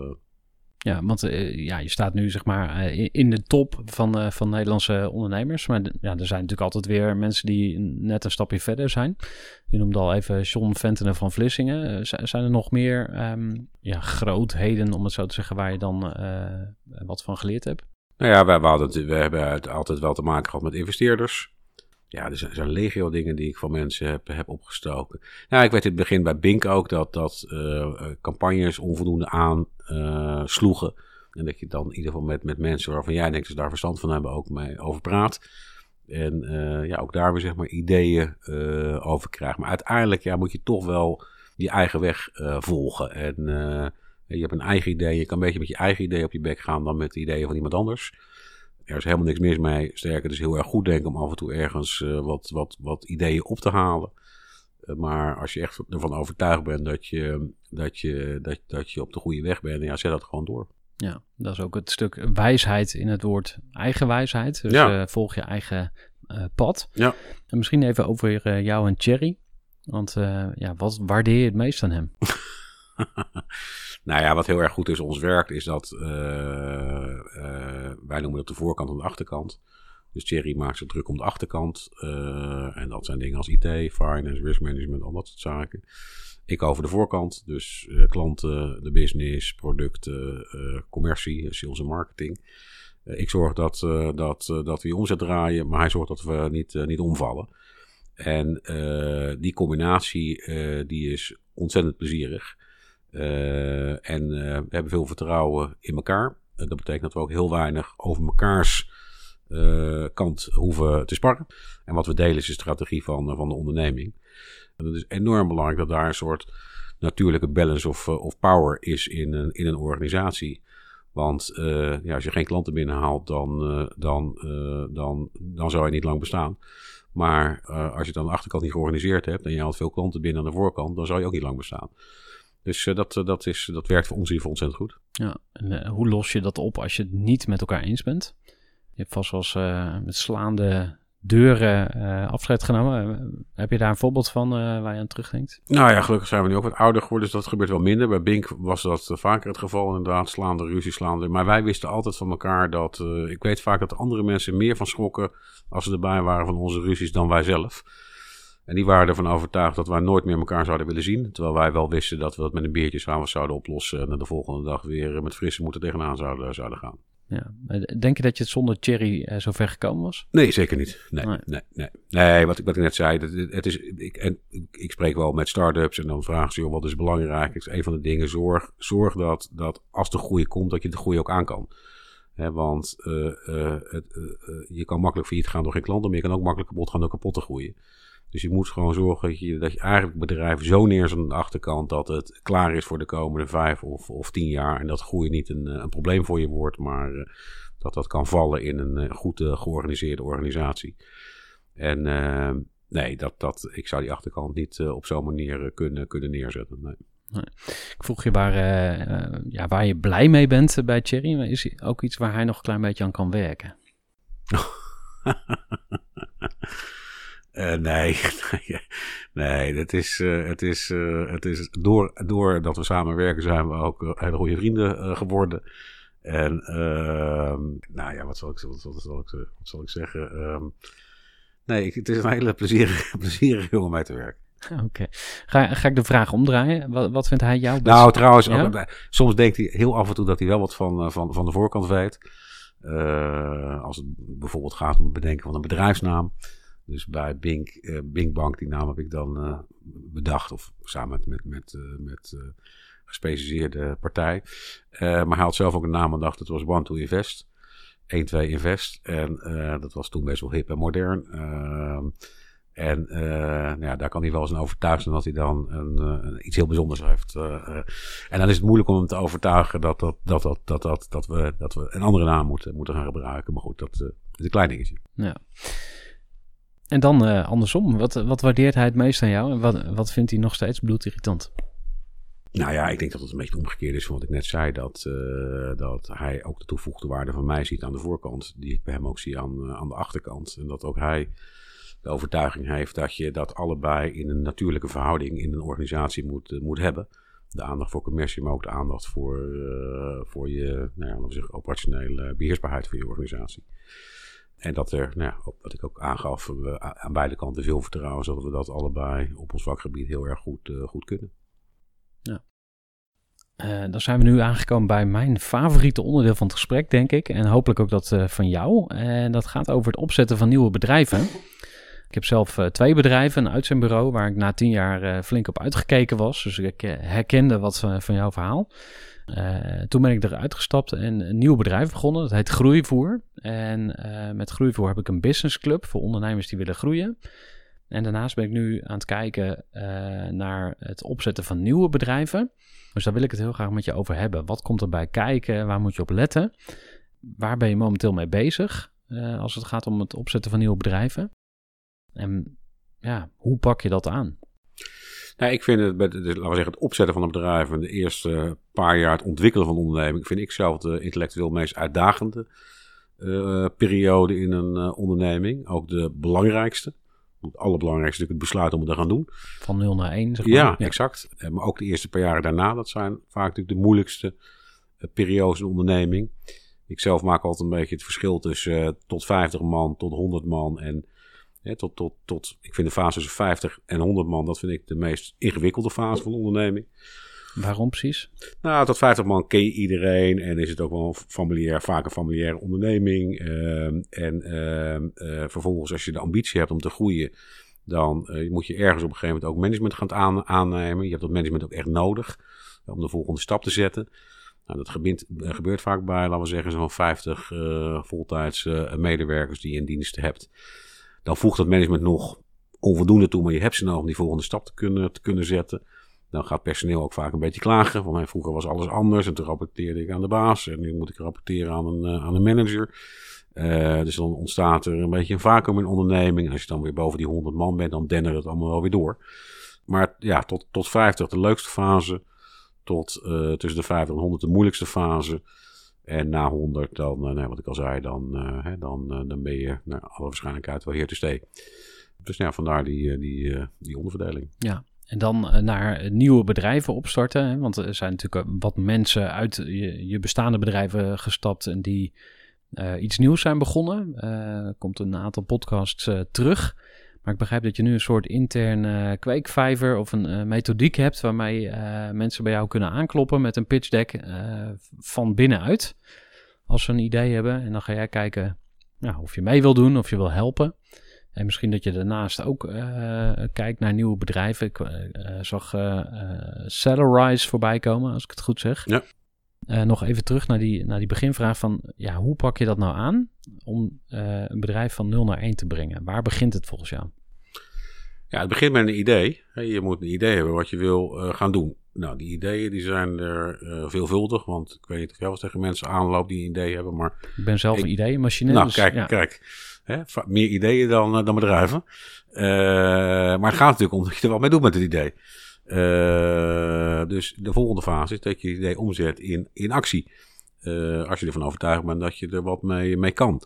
ja, want uh, ja, je staat nu zeg maar uh, in de top van, uh, van Nederlandse ondernemers. Maar ja, er zijn natuurlijk altijd weer mensen die net een stapje verder zijn. Je noemde al even John Ventenen van Vlissingen. zijn er nog meer um, ja, grootheden, om het zo te zeggen, waar je dan wat van geleerd hebt? Nou ja, we, hadden, we hebben altijd wel te maken gehad met investeerders. Ja, er zijn, er zijn legio dingen die ik van mensen heb, heb opgestoken. Nou, ik weet in het begin bij Bink ook dat, dat campagnes onvoldoende aansloegen. Uh, en dat je dan in ieder geval met, met mensen waarvan jij denkt dat ze daar verstand van hebben ook mee over praat. En uh, ja, ook daar weer zeg maar ideeën over krijgen. Maar uiteindelijk ja, moet je toch wel je eigen weg volgen. En je hebt een eigen idee. Je kan een beetje met je eigen idee op je bek gaan dan met de ideeën van iemand anders er is helemaal niks mis mee. Sterker, het is heel erg goed denken om af en toe ergens wat, wat, wat ideeën op te halen. Maar als je echt ervan overtuigd bent dat je, dat je, dat, dat je op de goede weg bent, ja, zet dat gewoon door. Ja, dat is ook het stuk wijsheid in het woord eigenwijsheid. Dus ja. uh, volg je eigen pad. Ja. En misschien even over jou en Thierry. Want ja, wat waardeer je het meest aan hem? Nou ja, wat heel erg goed is ons werkt, is dat wij noemen dat de voorkant en de achterkant. Dus Thierry maakt zich druk om de achterkant. En dat zijn dingen als IT, finance, risk management, al dat soort zaken. Ik over de voorkant, dus klanten, de business, producten, commercie, sales en marketing. ik zorg dat, dat, dat we omzet draaien, maar hij zorgt dat we niet, niet omvallen. En die combinatie die is ontzettend plezierig. Uh, en uh, we hebben veel vertrouwen in elkaar. Uh, dat betekent dat we ook heel weinig over mekaars kant hoeven te sparren. En wat we delen is de strategie van, van de onderneming. En het is enorm belangrijk dat daar een soort natuurlijke balance of, of power is in een, in een organisatie. Want ja, als je geen klanten binnenhaalt, dan, dan, dan, dan zou je niet lang bestaan. Maar als je aan de achterkant niet georganiseerd hebt en je haalt veel klanten binnen aan de voorkant, dan zou je ook niet lang bestaan. Dus dat, dat, is, dat werkt voor ons in ieder geval ontzettend goed. Ja, en eh, hoe los je dat op als je het niet met elkaar eens bent? Je hebt vast wel eens eh, met slaande deuren eh, afscheid genomen. Eh, heb je daar een voorbeeld van eh, waar je aan terugdenkt? Nou ja, gelukkig zijn we nu ook wat ouder geworden, dus dat gebeurt wel minder. Bij Bink was dat vaker het geval, inderdaad, slaande ruzie, slaande. Maar wij wisten altijd van elkaar dat, ik weet vaak dat andere mensen meer van schrokken als ze erbij waren van onze ruzies dan wij zelf. En die waren ervan overtuigd dat wij nooit meer elkaar zouden willen zien. Terwijl wij wel wisten dat we dat met een biertje samen zouden oplossen. En de volgende dag weer met frisse moeten tegenaan zouden gaan. Ja. Eh, Denk je dat je het zonder Thierry eh, zo ver gekomen was? Nee, zeker niet. Nee, Nee. nee. nee, nee. wat, ik- wat ik net zei, dat, het is, ik, en, ik spreek wel met start-ups en dan vragen ze, joh, wat is belangrijk? Het is een van de dingen, zorg, zorg dat, dat als de groei komt, dat je de groei ook aan kan. Want eh, eh, het, eh, je kan makkelijk failliet gaan door geen klanten, maar je kan ook makkelijk kapot gaan door kapot te groeien. Dus je moet gewoon zorgen dat je, dat je eigenlijk het bedrijf zo neerzet aan de achterkant dat het klaar is voor de komende vijf of, of tien jaar. En dat groei niet een, eh, een probleem voor je wordt, maar eh, dat dat kan vallen in een eh, goed georganiseerde organisatie. En nee, dat, dat, ik zou die achterkant niet op zo'n manier kunnen, kunnen neerzetten. Nee. Ik vroeg je waar, ja, waar je blij mee bent bij Thierry. Maar is ook iets waar hij nog een klein beetje aan kan werken? Eh, nee, nee, het is, eh, het is, eh, het is door, doordat we samenwerken zijn we ook hele goede vrienden geworden. En ehm, nou ja, wat zal ik, wat, wat zal ik, wat zal ik zeggen? Ehm, nee, ik- het is een hele plezierige, plezierige om mee te werken. Oké. Ga, ga ik de vraag omdraaien? Wat, wat vindt hij jou best? Nou, trouwens, Ja? ook, bij- soms denkt hij heel af en toe dat hij wel wat van, van, van de voorkant weet. Als het bijvoorbeeld gaat om het bedenken van een bedrijfsnaam. Dus bij Bink, eh, Bink Bank, die naam heb ik dan eh, bedacht. Of samen met, met, eh, met eh, gespecialiseerde partij. Maar hij had zelf ook een naam bedacht. Dat was One to Invest. 1, 2 Invest. En dat was toen best wel hip en modern. Ehm, en nou ja, daar kan hij wel eens zijn dat hij dan een, iets heel bijzonders heeft. en dan is het moeilijk om hem te overtuigen dat, dat, dat, dat, dat, dat, dat, we, dat we een andere naam moeten, moeten gaan gebruiken. Maar goed, dat is een klein dingetje. Ja. En dan eh, andersom. Wat, wat waardeert hij het meest aan jou? En wat, wat vindt hij nog steeds bloedirritant? Nou ja, ik denk dat het een beetje omgekeerd is van wat ik net zei. Dat, eh, dat hij ook de toegevoegde waarde van mij ziet aan de voorkant. Die ik bij hem ook zie aan, eh, aan de achterkant. En dat ook hij de overtuiging heeft dat je dat allebei in een natuurlijke verhouding in een organisatie moet, moet hebben. De aandacht voor commercie, maar ook de aandacht voor, voor je nou ja, operationele beheersbaarheid van je organisatie. En dat er, nou wat ik ook aangaf, we aan beide kanten veel vertrouwen, zodat we dat allebei op ons vakgebied heel erg goed, eh, goed kunnen. Eh, dan zijn we nu aangekomen bij mijn favoriete onderdeel van het gesprek, denk ik. En hopelijk ook dat eh, van jou. En dat gaat over het opzetten van nieuwe bedrijven. Ik heb zelf twee bedrijven, een uitzendbureau, waar ik na tien jaar flink op uitgekeken was. Dus ik herkende wat van jouw verhaal. Eh, toen ben ik eruit gestapt en een nieuw bedrijf begonnen. Dat heet Groeivoer. En eh, met Groeivoer heb ik een businessclub voor ondernemers die willen groeien. En daarnaast ben ik nu aan het kijken eh, naar het opzetten van nieuwe bedrijven. Dus daar wil ik het heel graag met je over hebben. Wat komt erbij kijken? Waar moet je op letten? Waar ben je momenteel mee bezig als het gaat om het opzetten van nieuwe bedrijven? En ja, hoe pak je dat aan? Nou, ik vind het, laten we zeggen, het opzetten van een bedrijf en de eerste paar jaar het ontwikkelen van een onderneming, vind ik zelf de intellectueel meest uitdagende eh, periode in een eh, onderneming. Ook de belangrijkste. Het allerbelangrijkste is natuurlijk het besluit om het te gaan doen. Van 0 naar 1, zeg maar. Ja, exact. Eh, Maar ook de eerste paar jaren daarna, dat zijn vaak natuurlijk de moeilijkste periodes in de onderneming. Ik zelf maak altijd een beetje het verschil tussen tot 50 man, tot 100 man en tot, tot, tot, ik vind de fase tussen 50 en 100 man, dat vind ik de meest ingewikkelde fase van de onderneming. Waarom precies? Nou, tot 50 man ken je iedereen en is het ook wel een familiair, vaak een familiaire onderneming. Ehm, en ehm, eh, vervolgens, als je de ambitie hebt om te groeien, dan eh, moet je ergens op een gegeven moment ook management gaan aan, aannemen. Je hebt dat management ook echt nodig eh, om de volgende stap te zetten. Nou, dat gebeurt, gebeurt vaak bij, laten we zeggen, zo'n 50 eh voltijds medewerkers die je in dienst hebt. Dan voegt dat management nog onvoldoende toe, maar je hebt ze nodig om die volgende stap te kunnen, te kunnen zetten. Dan gaat personeel ook vaak een beetje klagen. Van vroeger was alles anders en toen rapporteerde ik aan de baas. En nu moet ik rapporteren aan een, eh, aan een manager. Eh, dus dan ontstaat er een beetje een vacuüm in onderneming. En als je dan weer boven die 100 man bent, dan dennert het allemaal wel weer door. Maar ja, tot, tot 50 de leukste fase. tot eh, tussen de 50 en 100 de moeilijkste fase. En na 100, dan, nee, wat ik al zei, dan, hè, dan, dan ben je naar alle waarschijnlijkheid wel heer te stee. Dus ja, vandaar die, die, die onderverdeling. Ja, en dan naar nieuwe bedrijven opstarten. Hè? Want er zijn natuurlijk wat mensen uit je, je bestaande bedrijven gestapt en die iets nieuws zijn begonnen. Er komt een aantal podcasts terug. Maar ik begrijp dat je nu een soort interne uh, kweekvijver of een uh, methodiek hebt waarmee uh, mensen bij jou kunnen aankloppen met een pitch deck uh, van binnenuit. Als ze een idee hebben. En dan ga jij kijken nou, of je mee wil doen, of je wil helpen. En misschien dat je daarnaast ook kijkt naar nieuwe bedrijven. Ik zag Salarize voorbij komen, als ik het goed zeg. Ja. Nog even terug naar die, naar die beginvraag van, ja, hoe pak je dat nou aan om een bedrijf van 0 naar 1 te brengen? Waar begint het volgens jou? Ja, het begint met een idee. Je moet een idee hebben wat je wil uh, gaan doen. Nou, die ideeën die zijn er veelvuldig, want ik weet niet of jij wel tegen mensen aanloopt die een idee hebben, maar... Ik ben zelf ik, een ideeënmachine. Nou, dus, kijk, ja. kijk. Hè, meer ideeën dan, dan bedrijven. maar het gaat natuurlijk om dat je er wat mee doet met het idee. Dus de volgende fase is dat je het idee omzet in, in actie. als je ervan overtuigd bent dat je er wat mee, mee kan.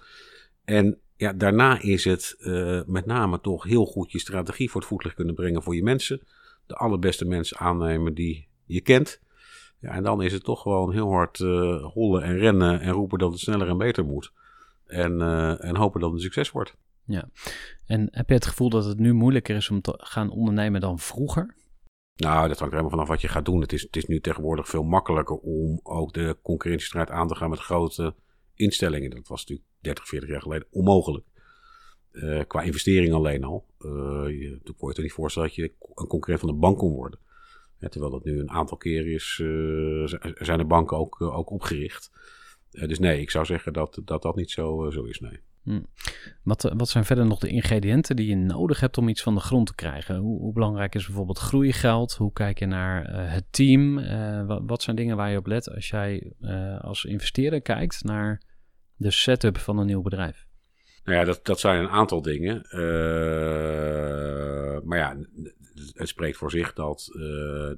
En ja, daarna is het uh, met name toch heel goed je strategie voor het voetlicht kunnen brengen voor je mensen. De allerbeste mensen aannemen die je kent. Ja, en dan is het toch gewoon heel hard hollen en rennen en roepen dat het sneller en beter moet. En, en hopen dat het een succes wordt. Ja, en heb je het gevoel dat het nu moeilijker is om te gaan ondernemen dan vroeger? Nou, dat hangt er helemaal vanaf wat je gaat doen. Het is, het is nu tegenwoordig veel makkelijker om ook de concurrentiestrijd aan te gaan met grote instellingen. Dat was natuurlijk 30, 40 jaar geleden onmogelijk. Uh, qua investering alleen al. Uh, je, toen kon je niet voorstellen dat je een concurrent van de bank kon worden. Terwijl dat nu een aantal keer is, uh, zijn de banken ook, ook opgericht. dus nee, ik zou zeggen dat dat, dat niet zo, zo is, nee. Hm. Wat, wat zijn verder nog de ingrediënten die je nodig hebt om iets van de grond te krijgen? Hoe, hoe belangrijk is bijvoorbeeld groeigeld? Hoe kijk je naar het team? Wat, wat, zijn dingen waar je op let als jij als investeerder kijkt naar de setup van een nieuw bedrijf? Nou ja, dat, dat zijn een aantal dingen. Maar ja, het spreekt voor zich dat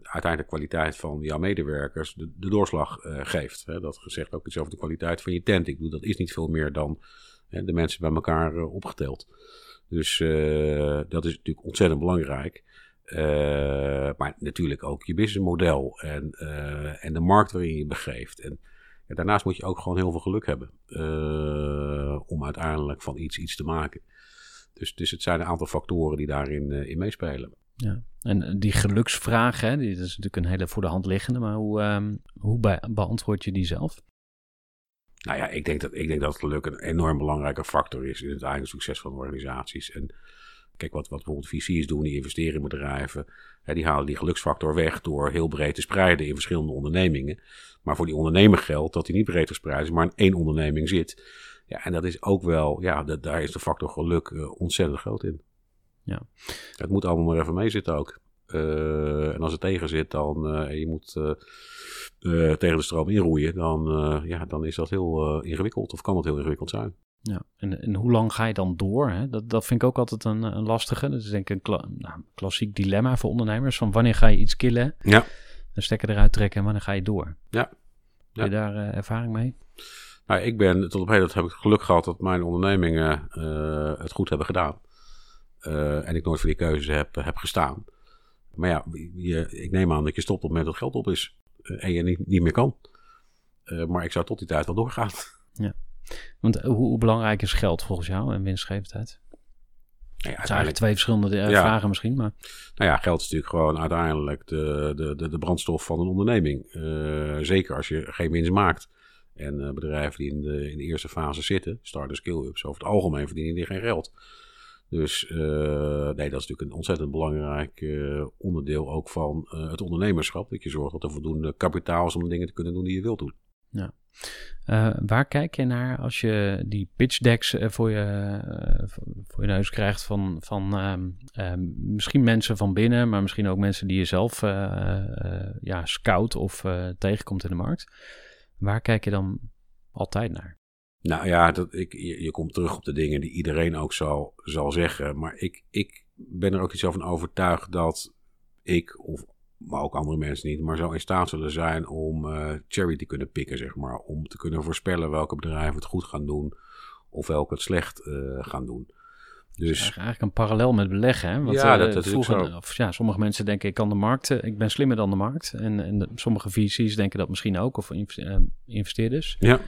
uiteindelijk de kwaliteit van jouw medewerkers de, doorslag geeft. Hè. Dat zegt ook iets over de kwaliteit van je tent. Ik bedoel, dat is niet veel meer dan de mensen bij elkaar opgeteld. Dus dat is natuurlijk ontzettend belangrijk. maar natuurlijk ook je businessmodel en, en de markt waarin je begeeft. En daarnaast moet je ook gewoon heel veel geluk hebben om uiteindelijk van iets iets te maken. Dus, dus het zijn een aantal factoren die daarin in meespelen. Ja, en die geluksvraag, hè, die, is natuurlijk een hele voor de hand liggende, maar hoe, um, hoe be beantwoord je die zelf? Nou ja, ik denk, dat, ik denk dat geluk een enorm belangrijke factor is in het eigen succes van organisaties. En Kijk, wat, wat bijvoorbeeld VC's doen, die investeren in bedrijven. Hè, die halen die geluksfactor weg door heel breed te spreiden in verschillende ondernemingen. Maar voor die ondernemer geldt dat hij niet breed verspreid is, maar in één onderneming zit. Ja, en dat is ook wel, ja, dat, daar is de factor geluk uh, ontzettend groot in. Ja. Het moet allemaal maar even mee zitten ook. Uh, en als het tegen zit, dan uh, je moet tegen de stroom inroeien, dan, ja, dan is dat heel ingewikkeld of kan dat heel ingewikkeld zijn. Ja, en, en hoe lang ga je dan door? Hè? Dat, dat vind ik ook altijd een, een lastige. Dat is denk ik een kla nou, klassiek dilemma voor ondernemers. Van wanneer ga je iets killen? Ja. Een stekker eruit trekken en wanneer ga je door? Ja. Heb je daar ervaring mee? Nou, ik ben tot op heden heb ik geluk gehad dat mijn ondernemingen uh, het goed hebben gedaan. Uh, en ik nooit voor die keuzes heb, heb gestaan. Maar ja, je, ik neem aan dat je stopt op het moment dat geld op is. En je niet, niet meer kan. maar ik zou tot die tijd wel doorgaan. Ja. Want hoe, hoe, belangrijk is geld volgens jou en winstgevendheid? Ja, het zijn eigenlijk twee verschillende uh, ja. vragen misschien, maar... Nou ja, geld is natuurlijk gewoon uiteindelijk de, de, de, de brandstof van een onderneming. Uh, zeker als je geen winst maakt. En uh, bedrijven die in de, in de eerste fase zitten, start-up skill-ups, over het algemeen verdienen die geen geld. Dus nee, dat is natuurlijk een ontzettend belangrijk onderdeel ook van het ondernemerschap. Dat je zorgt dat er voldoende kapitaal is om dingen te kunnen doen die je wilt doen. Ja. Waar kijk je naar als je die pitch decks voor, je, voor je neus krijgt van, van um, misschien mensen van binnen, maar misschien ook mensen die je zelf ja, scout of tegenkomt in de markt. Waar kijk je dan altijd naar? Nou ja, dat, ik, je, je, komt terug op de dingen die iedereen ook zal, zal zeggen. Maar ik, ik ben er ook iets van overtuigd dat ik of maar ook andere mensen niet, maar zo in staat zullen zijn om uh, cherry te kunnen pikken, zeg maar. Om te kunnen voorspellen welke bedrijven het goed gaan doen of welke het slecht uh, gaan doen. Dus eigenlijk een parallel met beleggen. Hè? Want, ja, uh, dat, dat vroeger, is zo. Of, ja, sommige mensen denken ik kan de markt, uh, ik ben slimmer dan de markt. En, en de, sommige VC's denken dat misschien ook, of investeerders. Ja.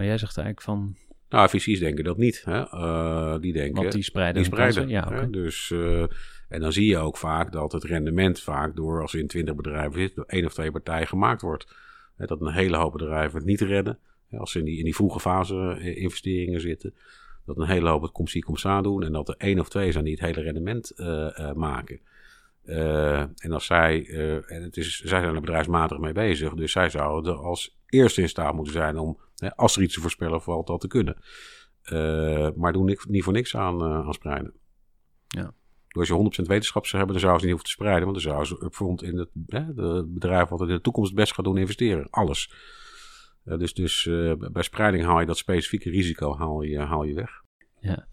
Maar jij zegt eigenlijk van. Nou, VC's denken dat niet. Hè? Uh, die denken. Want die spreiden. Die spreiden. Ja, okay. Dus, uh, en dan zie je ook vaak dat het rendement vaak door, als in 20 bedrijven zit, door één of twee partijen gemaakt wordt. Dat een hele hoop bedrijven het niet redden. Als ze in die, in die vroege fase investeringen zitten. Dat een hele hoop het kom zie, kom staan doen. En dat er één of twee zijn die het hele rendement uh, maken. Uh, en als zij, en het is, zij zijn er bedrijfsmatig mee bezig. Dus zij zouden als eerste in staat moeten zijn om, als er iets te voorspellen valt, dat te kunnen. maar doen niet, niet voor niks aan, aan spreiden. Ja. Door als je 100% wetenschap zou hebben, dan zouden ze niet hoeven te spreiden. Want dan zouden ze upfront in het hè, de bedrijf wat in de toekomst het best gaat doen investeren. Alles. Uh, dus dus uh, bij spreiding haal je dat specifieke risico haal je, haal je weg. Ja.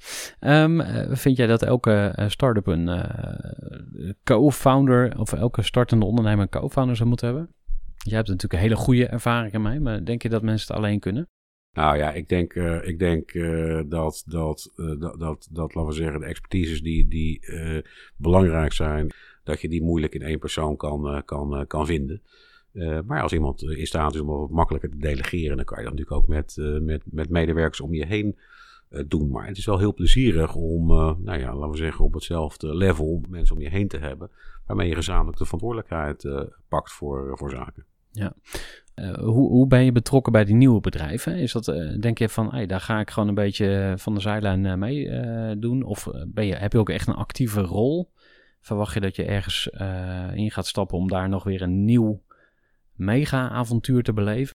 Um, uh, vind jij dat elke start-up een co-founder of elke startende ondernemer een co-founder zou moeten hebben? Jij hebt natuurlijk een hele goede ervaring mee, maar denk je dat mensen het alleen kunnen? Nou ja, ik denk, uh, ik denk uh, dat, dat, uh, dat, dat, dat, laten we zeggen, de expertises die, die belangrijk zijn, dat je die moeilijk in één persoon kan, kan, kan vinden. maar als iemand in staat is om wat makkelijker te delegeren, dan kan je dat natuurlijk ook met, met, met medewerkers om je heen doen. Maar het is wel heel plezierig om, nou ja, laten we zeggen, op hetzelfde level mensen om je heen te hebben, waarmee je gezamenlijk de verantwoordelijkheid pakt voor, voor zaken. Ja. Uh, hoe, hoe ben je betrokken bij die nieuwe bedrijven? Is dat, uh, denk je van, daar ga ik gewoon een beetje van de zijlijn uh, mee doen? Of ben je, heb je ook echt een actieve rol? Verwacht je dat je ergens in gaat stappen om daar nog weer een nieuw mega-avontuur te beleven?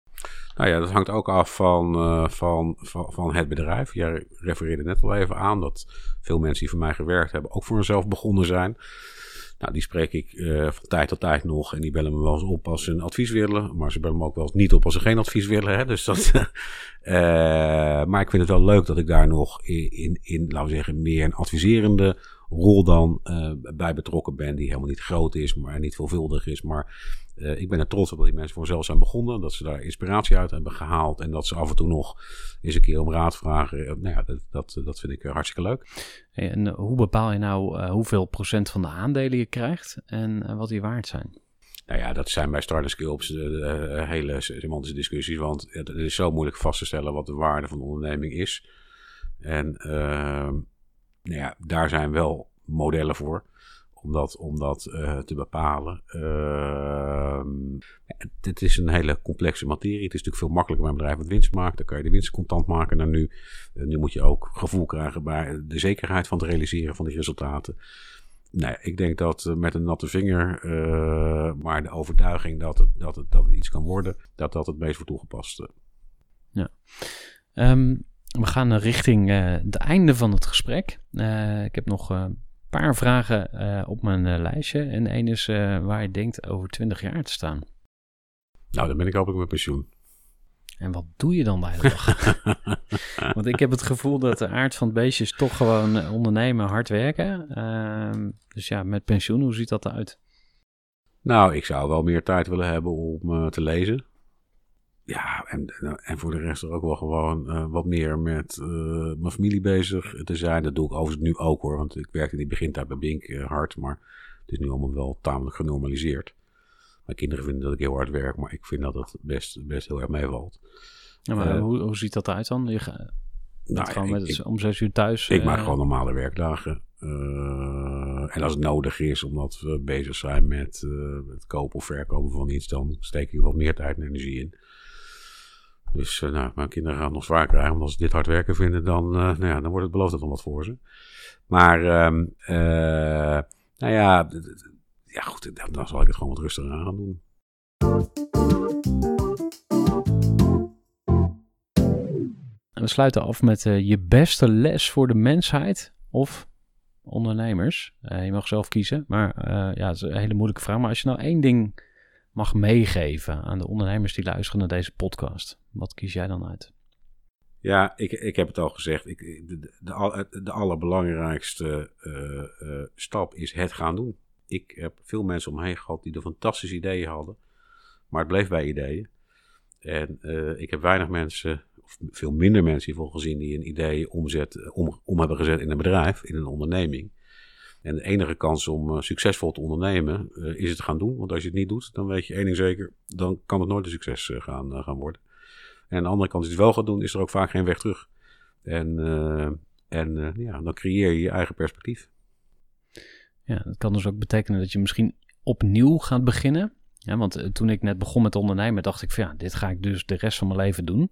Nou ja, dat hangt ook af van, van, van, van, het bedrijf. Jij refereerde net al even aan dat veel mensen die voor mij gewerkt hebben ook voor hunzelf begonnen zijn. Nou, die spreek ik uh, van tijd tot tijd nog. En die bellen me wel eens op als ze een advies willen. Maar ze bellen me ook wel eens niet op als ze geen advies willen. Hè? Dus dat, uh, maar ik vind het wel leuk dat ik daar nog in, in, in laten we zeggen, meer een adviserende rol dan uh, bij betrokken ben. Die helemaal niet groot is, maar niet veelvuldig is. Maar ik ben er trots op dat die mensen voor zelf zijn begonnen. Dat ze daar inspiratie uit hebben gehaald. En dat ze af en toe nog eens een keer om raad vragen. nou ja, dat, dat, dat vind ik hartstikke leuk. Hey, en hoe bepaal je nou uh, hoeveel procent van de aandelen je krijgt en wat die waard zijn? Nou ja, dat zijn bij Startup Skills hele semantische discussies. Want het is zo moeilijk vast te stellen wat de waarde van de onderneming is. En ehm, nou ja, daar zijn wel modellen voor om dat, om dat uh, te bepalen. Uh, het is een hele complexe materie. Het is natuurlijk veel makkelijker bij een bedrijf wat winst maakt. Dan kan je de winst contant maken dan nu. Uh, nu moet je ook gevoel krijgen bij de zekerheid van het realiseren van die resultaten. Nee, ik denk dat met een natte vinger, maar de overtuiging dat het, dat, het, dat het iets kan worden, dat dat het meest wordt toegepast. Ja. Um, we gaan richting het einde van het gesprek. ik heb nog paar vragen uh, op mijn uh, lijstje. En één is uh, waar je denkt over 20 jaar te staan. Nou, dan ben ik hopelijk met pensioen. En wat doe je dan de hele dag? Want ik heb het gevoel dat de aard van het beestje is toch gewoon ondernemen, hard werken. Uh, dus ja, met pensioen, hoe ziet dat eruit? Nou, ik zou wel meer tijd willen hebben om te lezen. Ja, en, en voor de rest er ook wel gewoon uh, wat meer met uh, mijn familie bezig te zijn. Dat doe ik overigens nu ook hoor, want ik werkte in die begintijd bij Bink uh, hard, maar het is nu allemaal wel tamelijk genormaliseerd. Mijn kinderen vinden dat ik heel hard werk, maar ik vind dat het best, best heel erg meevalt. Ja, maar hoe, hoe ziet dat eruit dan? Je gaat nou, gewoon met, ik, om zes uur thuis? Ik maak gewoon normale werkdagen. en als het nodig is, omdat we bezig zijn met het kopen of verkopen van iets, dan steek ik wat meer tijd en energie in. Dus uh, nou, mijn kinderen gaan nog zwaar krijgen. Want als ze dit hard werken vinden, dan, uh, nou ja, dan wordt het beloofd dan wat voor ze. Maar, um, uh, nou ja, ja goed, dan, zal ik het gewoon wat rustiger aan gaan doen. En we sluiten af met je beste les voor de mensheid of ondernemers. je mag zelf kiezen, maar ja, het is een hele moeilijke vraag. Maar als je nou één ding mag meegeven aan de ondernemers die luisteren naar deze podcast? Wat kies jij dan uit? Ja, ik, ik heb het al gezegd. Ik, de, de, de, de allerbelangrijkste uh, uh, stap is het gaan doen. ik heb veel mensen om me heen gehad die er fantastische ideeën hadden. Maar het bleef bij ideeën. En eh, ik heb weinig mensen, of veel minder mensen hiervoor gezien, die een idee omzet, om, om hebben gezet in een bedrijf, in een onderneming. En de enige kans om uh, succesvol te ondernemen uh, is het gaan doen. Want als je het niet doet, dan weet je één ding zeker, dan kan het nooit een succes uh, gaan, gaan worden. En aan de andere kant, als je het wel gaat doen, is er ook vaak geen weg terug. En, en ja, dan creëer je je eigen perspectief. Ja, dat kan dus ook betekenen dat je misschien opnieuw gaat beginnen. Want toen ik net begon met ondernemen, dacht ik van ja, dit ga ik dus de rest van mijn leven doen.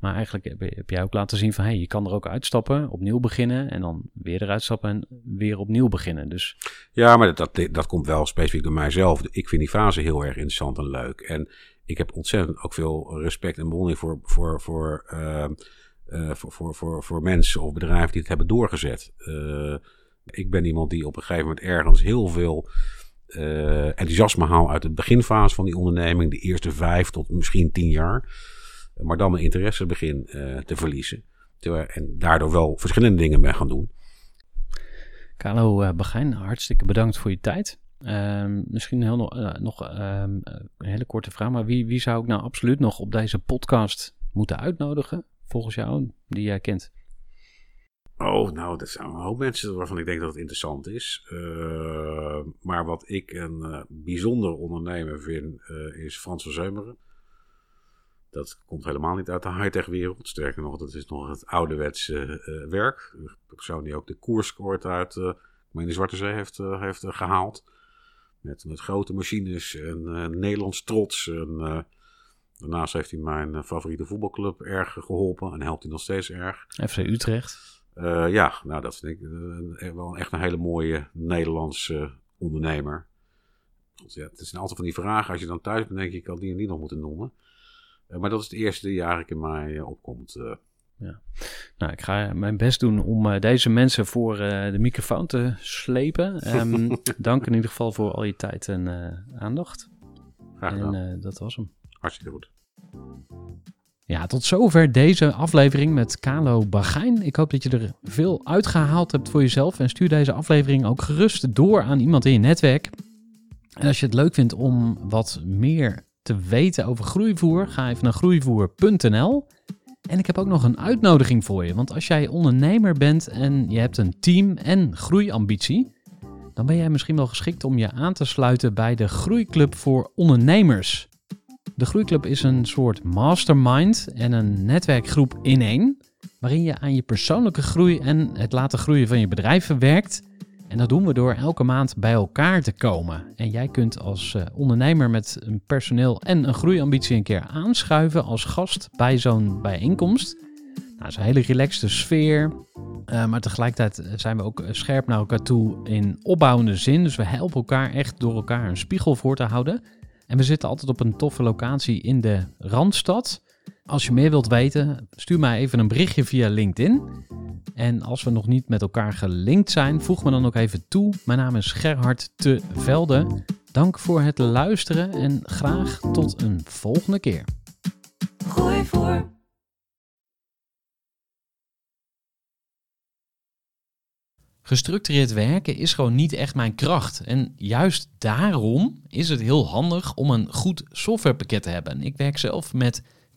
Maar eigenlijk heb, jij ook laten zien van hey, je kan er ook uitstappen, opnieuw beginnen en dan weer eruit stappen en weer opnieuw beginnen. Dus... Ja, maar dat, dat, komt wel specifiek door mijzelf. Ik vind die fase heel erg interessant en leuk. En ik heb ontzettend ook veel respect en bewondering voor, voor, voor, uh, uh, voor, voor, voor, voor mensen of bedrijven die het hebben doorgezet. Uh, ik ben iemand die op een gegeven moment ergens heel veel uh, enthousiasme haalt uit de beginfase van die onderneming, de eerste vijf tot misschien tien jaar maar dan mijn interesse begin uh, te verliezen. En daardoor wel verschillende dingen ben gaan doen. Carlo uh, Begijn, hartstikke bedankt voor je tijd. Uh, misschien heel uh, nog ehm, een hele korte vraag, maar wie, wie zou ik nou absoluut nog op deze podcast moeten uitnodigen, volgens jou, die jij kent? Oh, nou, dat zijn een hoop mensen waarvan ik denk dat het interessant is. Uh, maar wat ik een uh, bijzonder ondernemer vind, is Frans van Zeumeren. Dat komt helemaal niet uit de high-tech wereld. Sterker nog, dat is nog het ouderwetse uh, werk. De persoon die ook de koerscoort uit uh, de Zwarte Zee heeft, uh, heeft gehaald. Met, met grote machines en Nederlands trots. En, daarnaast heeft hij mijn favoriete voetbalclub erg geholpen. En helpt hij nog steeds erg. FC Utrecht. ja, nou dat vind ik wel echt een hele mooie Nederlandse ondernemer. Ja, het zijn altijd van die vragen. Als je dan thuis bent, denk ik, ik had die en die nog moeten noemen. Uh, maar dat is het eerste die eigenlijk in mij uh, opkomt. Uh. Ja. Nou, ik ga mijn best doen om deze mensen voor de microfoon te slepen. Um, dank in ieder geval voor al je tijd en aandacht. Graag gedaan. En dat was hem. Hartstikke goed. Ja, tot zover deze aflevering met Kalo Bagijn. Ik hoop dat je er veel uitgehaald hebt voor jezelf. En stuur deze aflevering ook gerust door aan iemand in je netwerk. En als je het leuk vindt om wat meer te weten over groeivoer, ga even naar groeivoer.nl. En ik heb ook nog een uitnodiging voor je. Want als jij ondernemer bent en je hebt een team en groeiambitie, dan ben jij misschien wel geschikt om je aan te sluiten bij de Groeiclub voor Ondernemers. De Groeiclub is een soort mastermind en een netwerkgroep in één, waarin je aan je persoonlijke groei en het laten groeien van je bedrijven werkt en dat doen we door elke maand bij elkaar te komen. En jij kunt als uh, ondernemer met een personeel en een groeiambitie een keer aanschuiven als gast bij zo'n bijeenkomst. Nou, dat is een hele relaxte sfeer. Uh, maar tegelijkertijd zijn we ook scherp naar elkaar toe in opbouwende zin. Dus we helpen elkaar echt door elkaar een spiegel voor te houden. En we zitten altijd op een toffe locatie in de Randstad. Als je meer wilt weten, stuur mij even een berichtje via LinkedIn. En als we nog niet met elkaar gelinkt zijn, voeg me dan ook even toe. Mijn naam is Gerhard Te Velde. Dank voor het luisteren en graag tot een volgende keer. Gooi voor. Gestructureerd werken is gewoon niet echt mijn kracht. En juist daarom is het heel handig om een goed softwarepakket te hebben. Ik werk zelf met